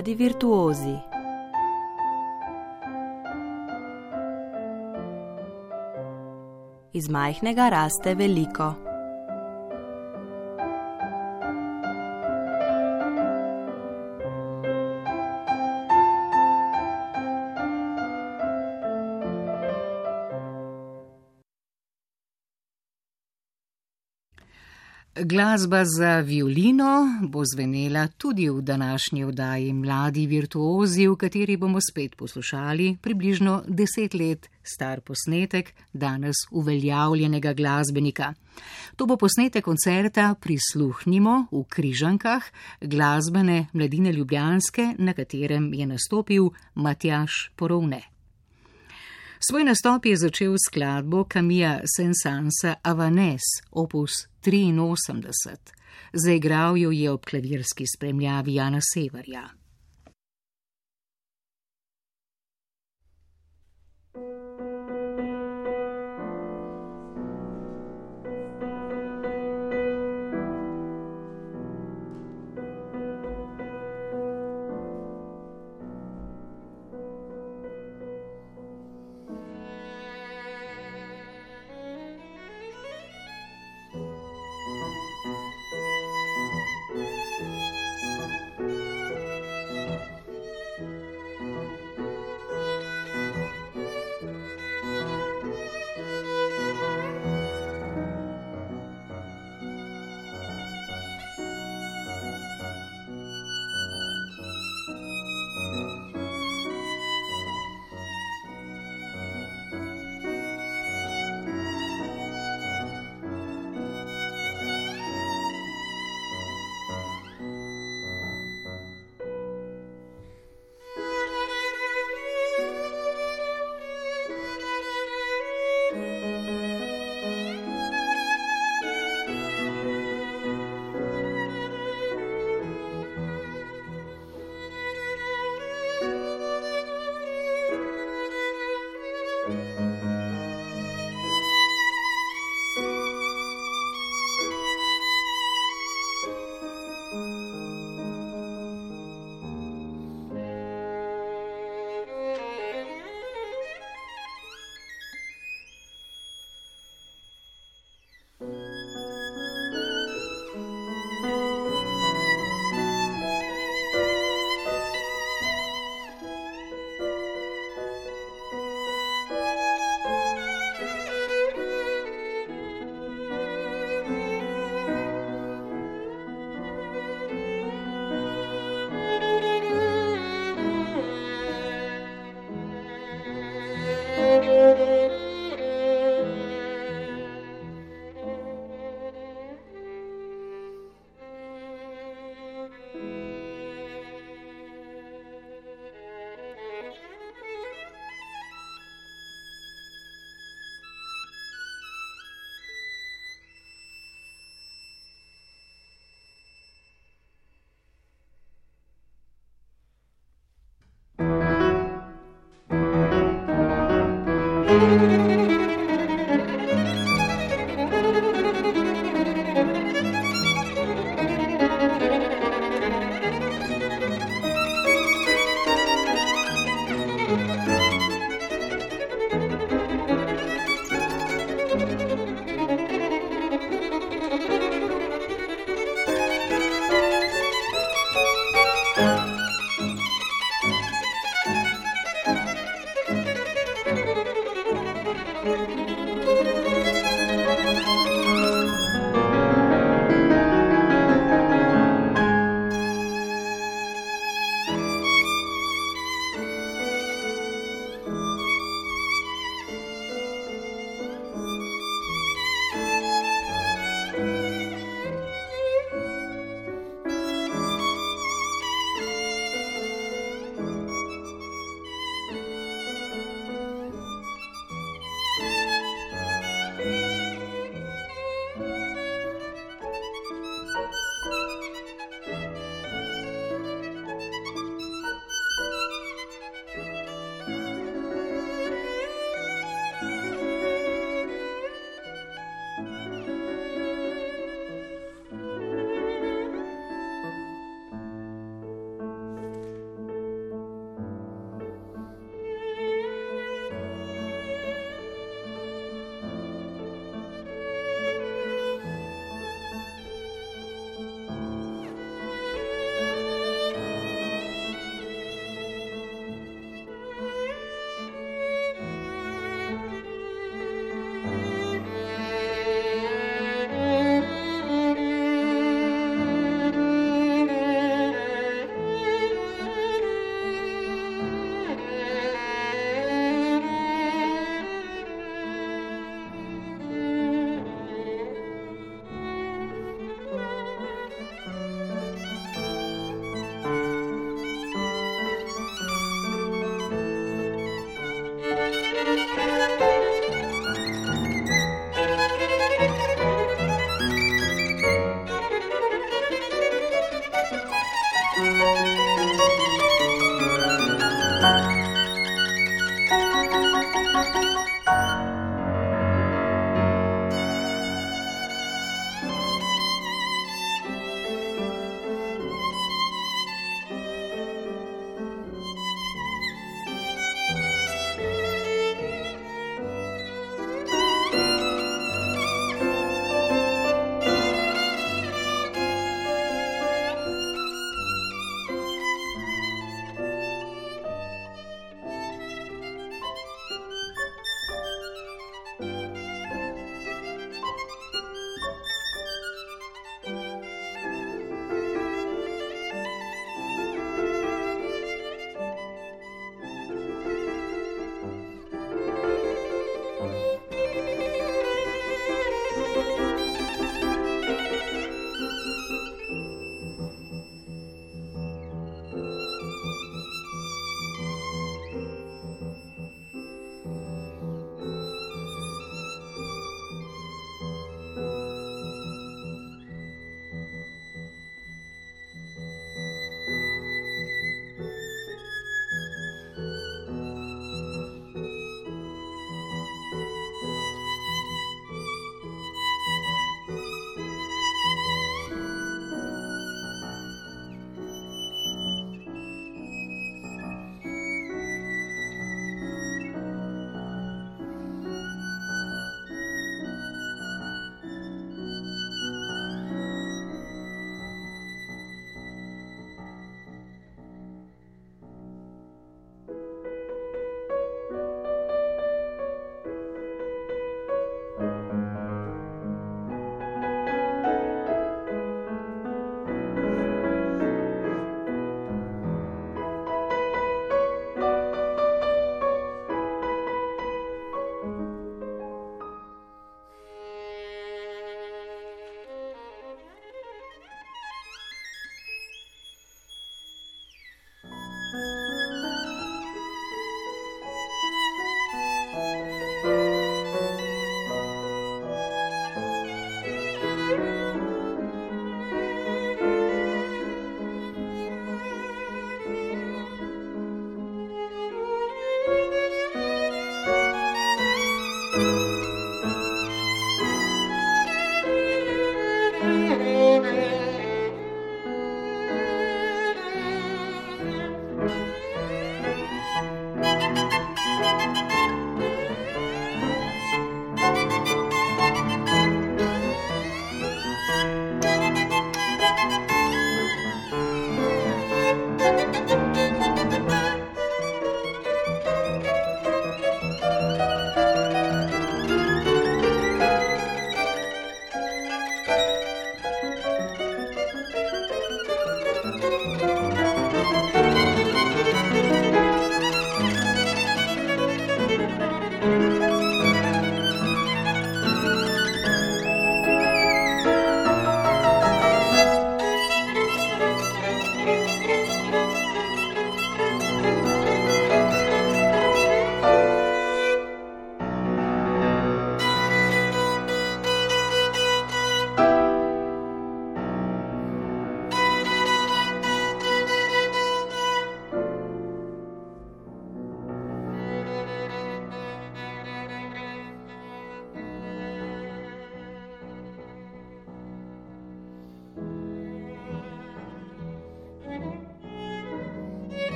Mladi virtuozi. Iz majhnega raste veliko. Glasba za violino bo zvenela tudi v današnji vdaji Mladi virtuozi, v kateri bomo spet poslušali približno deset let star posnetek danes uveljavljenega glasbenika. To bo posnetek koncerta Prisluhnimo v Križankah glasbene mladine Ljubljanske, na katerem je nastopil Matjaš Porovne. Svoj nastop je začel skladbo Kamija Sensansa Avanes, opus 83. Zaigral jo je ob klavirski spremljavi Jana Severja.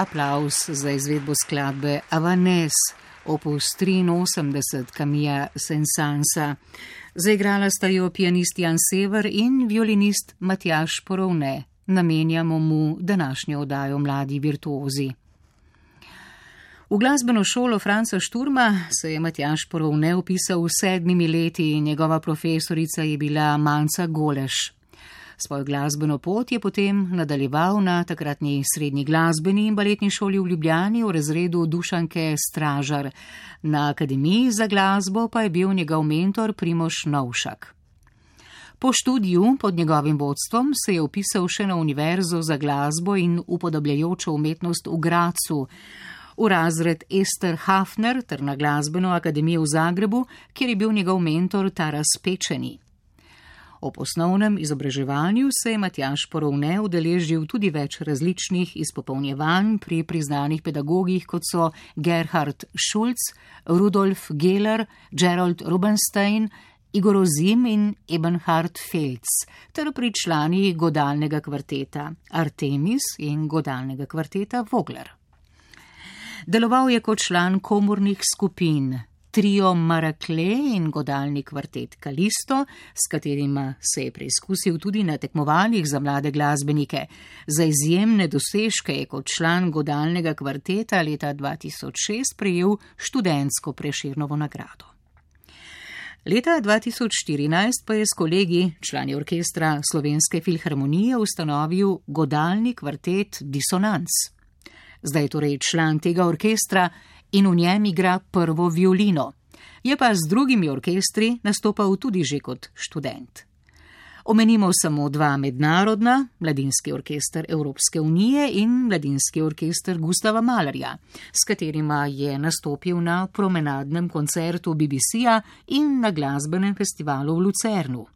aplaus za izvedbo skladbe Avanes, opus 83 Kamija Sensansa. Zaigrala sta jo pianist Jan Sever in violinist Matjaš Porovne. Namenjamo mu današnjo odajo Mladi virtuozi. V glasbeno šolo Franca Šturma se je Matjaš Porovne upisal v sedmimi leti in njegova profesorica je bila Manca Goleš. Svojo glasbeno pot je potem nadaljeval na takratni srednji glasbeni in baletni šoli v Ljubljani v razredu Dušanke Stražar. Na Akademiji za glasbo pa je bil njegov mentor Primoš Novšak. Po študiju pod njegovim vodstvom se je upisal še na Univerzo za glasbo in upodobljajočo umetnost v Gracu, v razred Ester Hafner ter na glasbeno akademijo v Zagrebu, kjer je bil njegov mentor Taras Pečeni. Ob osnovnem izobraževanju se je Matjaš Porovne udeležil tudi več različnih izpopolnjevanj pri priznanih pedagogih, kot so Gerhard Schulz, Rudolf Geller, Gerald Rubenstein, Igor Ozim in Ebenhard Felc, ter pri člani godalnega kvarteta Artemis in godalnega kvarteta Vogler. Deloval je kot član komornih skupin trio Marakle in godalni kvartet Kalisto, s katerima se je preizkusil tudi na tekmovanjih za mlade glasbenike. Za izjemne dosežke je kot član godalnega kvarteta leta 2006 prejel študentsko preširnovo nagrado. Leta 2014 pa je s kolegi, člani orkestra Slovenske filharmonije, ustanovil godalni kvartet Dissonance. Zdaj je torej član tega orkestra in v njem igra prvo violino. Je pa z drugimi orkestri nastopal tudi že kot študent. Omenimo samo dva mednarodna, Mladinski orkester Evropske unije in Mladinski orkester Gustava Malerja, s katerima je nastopil na promenadnem koncertu BBC-ja in na glasbenem festivalu v Lucernu.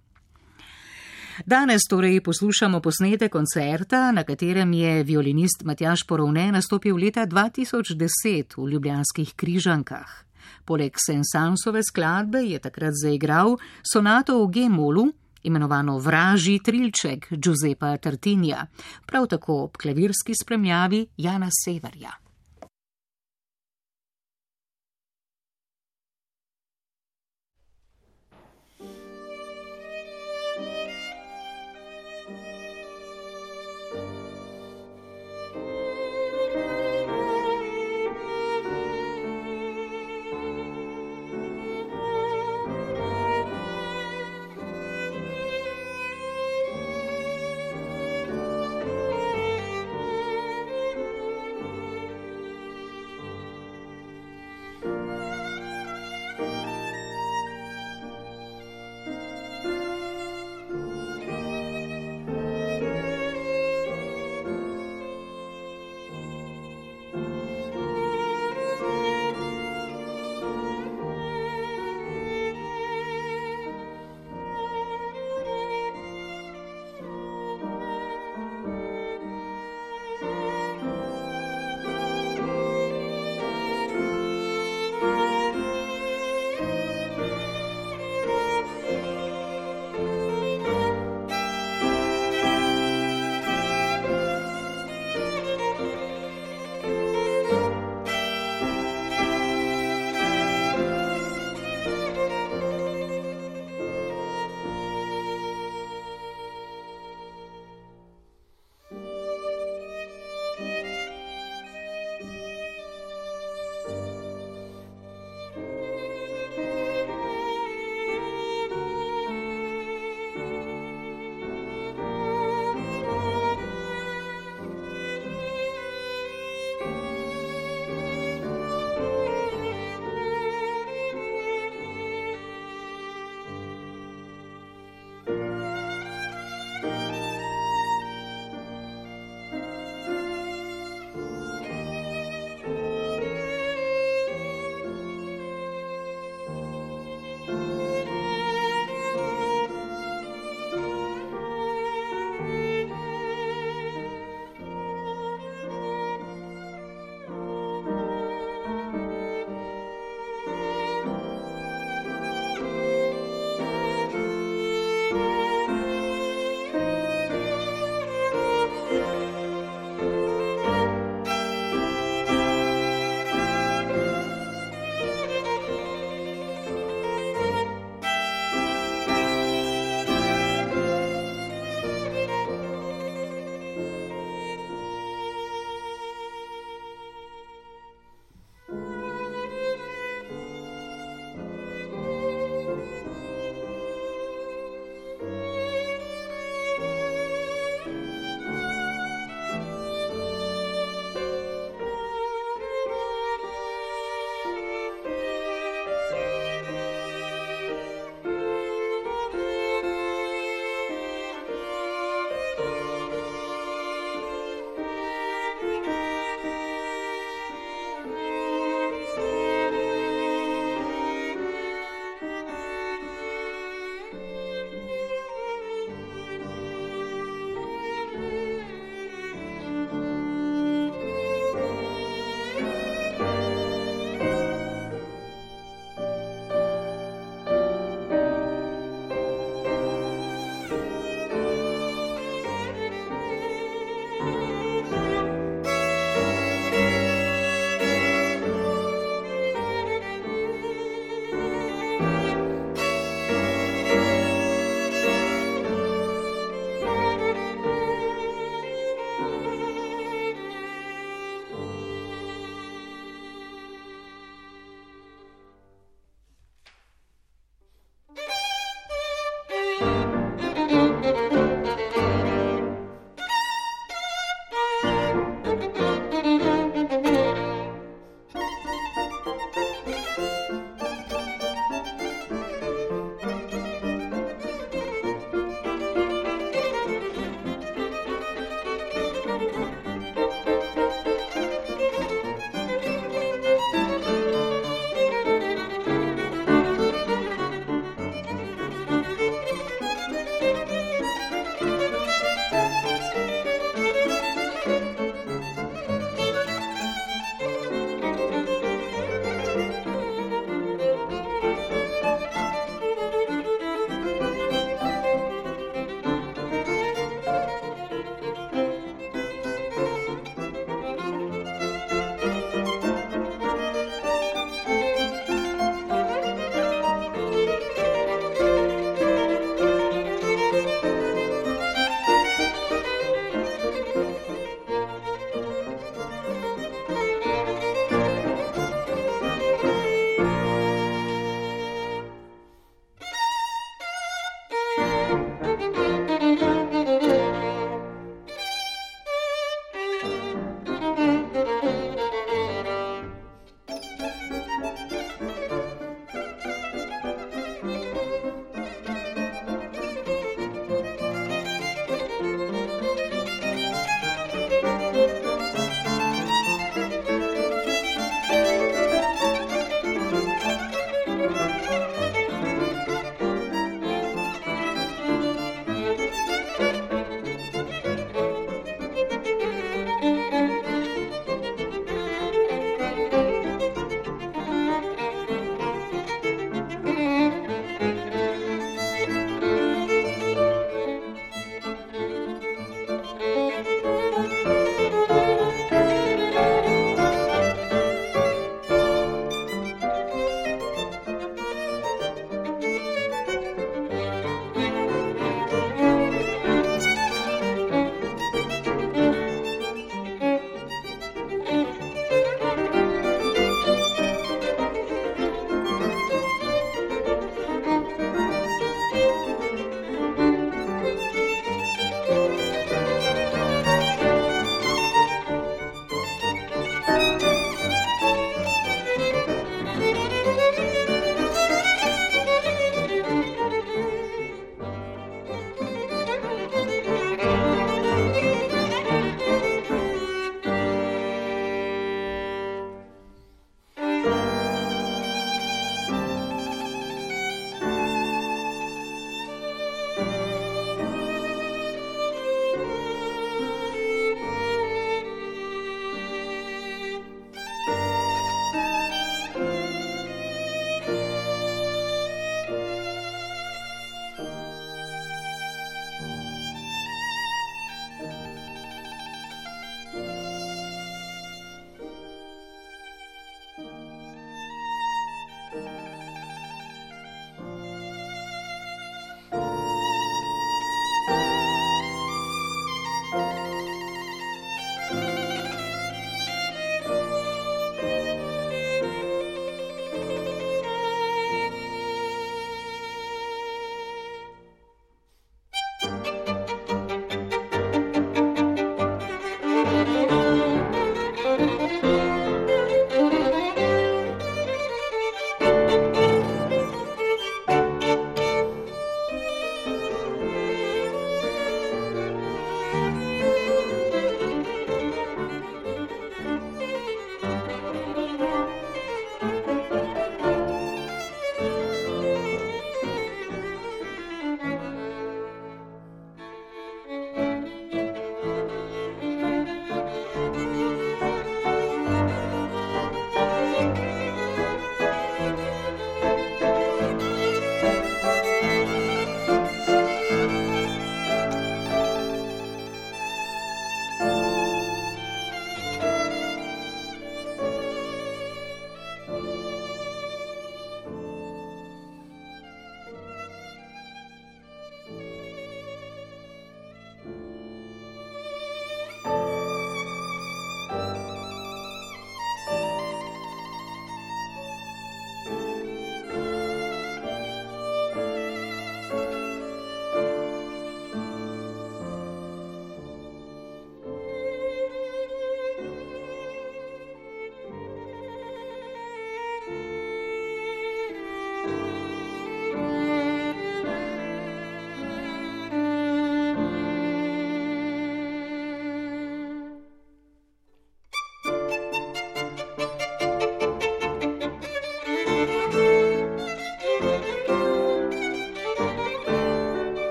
Danes torej poslušamo posnete koncerta, na katerem je violinist Matjaš Porovne nastopil leta 2010 v Ljubljanskih križankah. Poleg Sensansove skladbe je takrat zaigral sonato v G-molu, imenovano Vraži trilček Giuseppa Tartinja, prav tako ob klavirski spremljavi Jana Severja.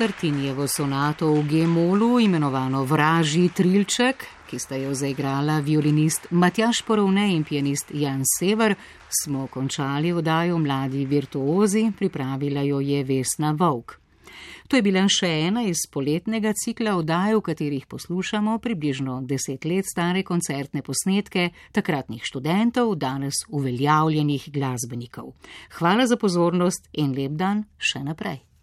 Startinjevo sonato v G-molu, imenovano Vraži Trilček, ki sta jo zaigrala violinist Matjaš Porovne in pianist Jan Sever, smo končali vdajo Mladi virtuozi, pripravila jo je Vesna Vovk. To je bila še ena iz poletnega cikla vdaj, v katerih poslušamo približno deset let stare koncertne posnetke takratnih študentov, danes uveljavljenih glasbenikov. Hvala za pozornost in lep dan še naprej.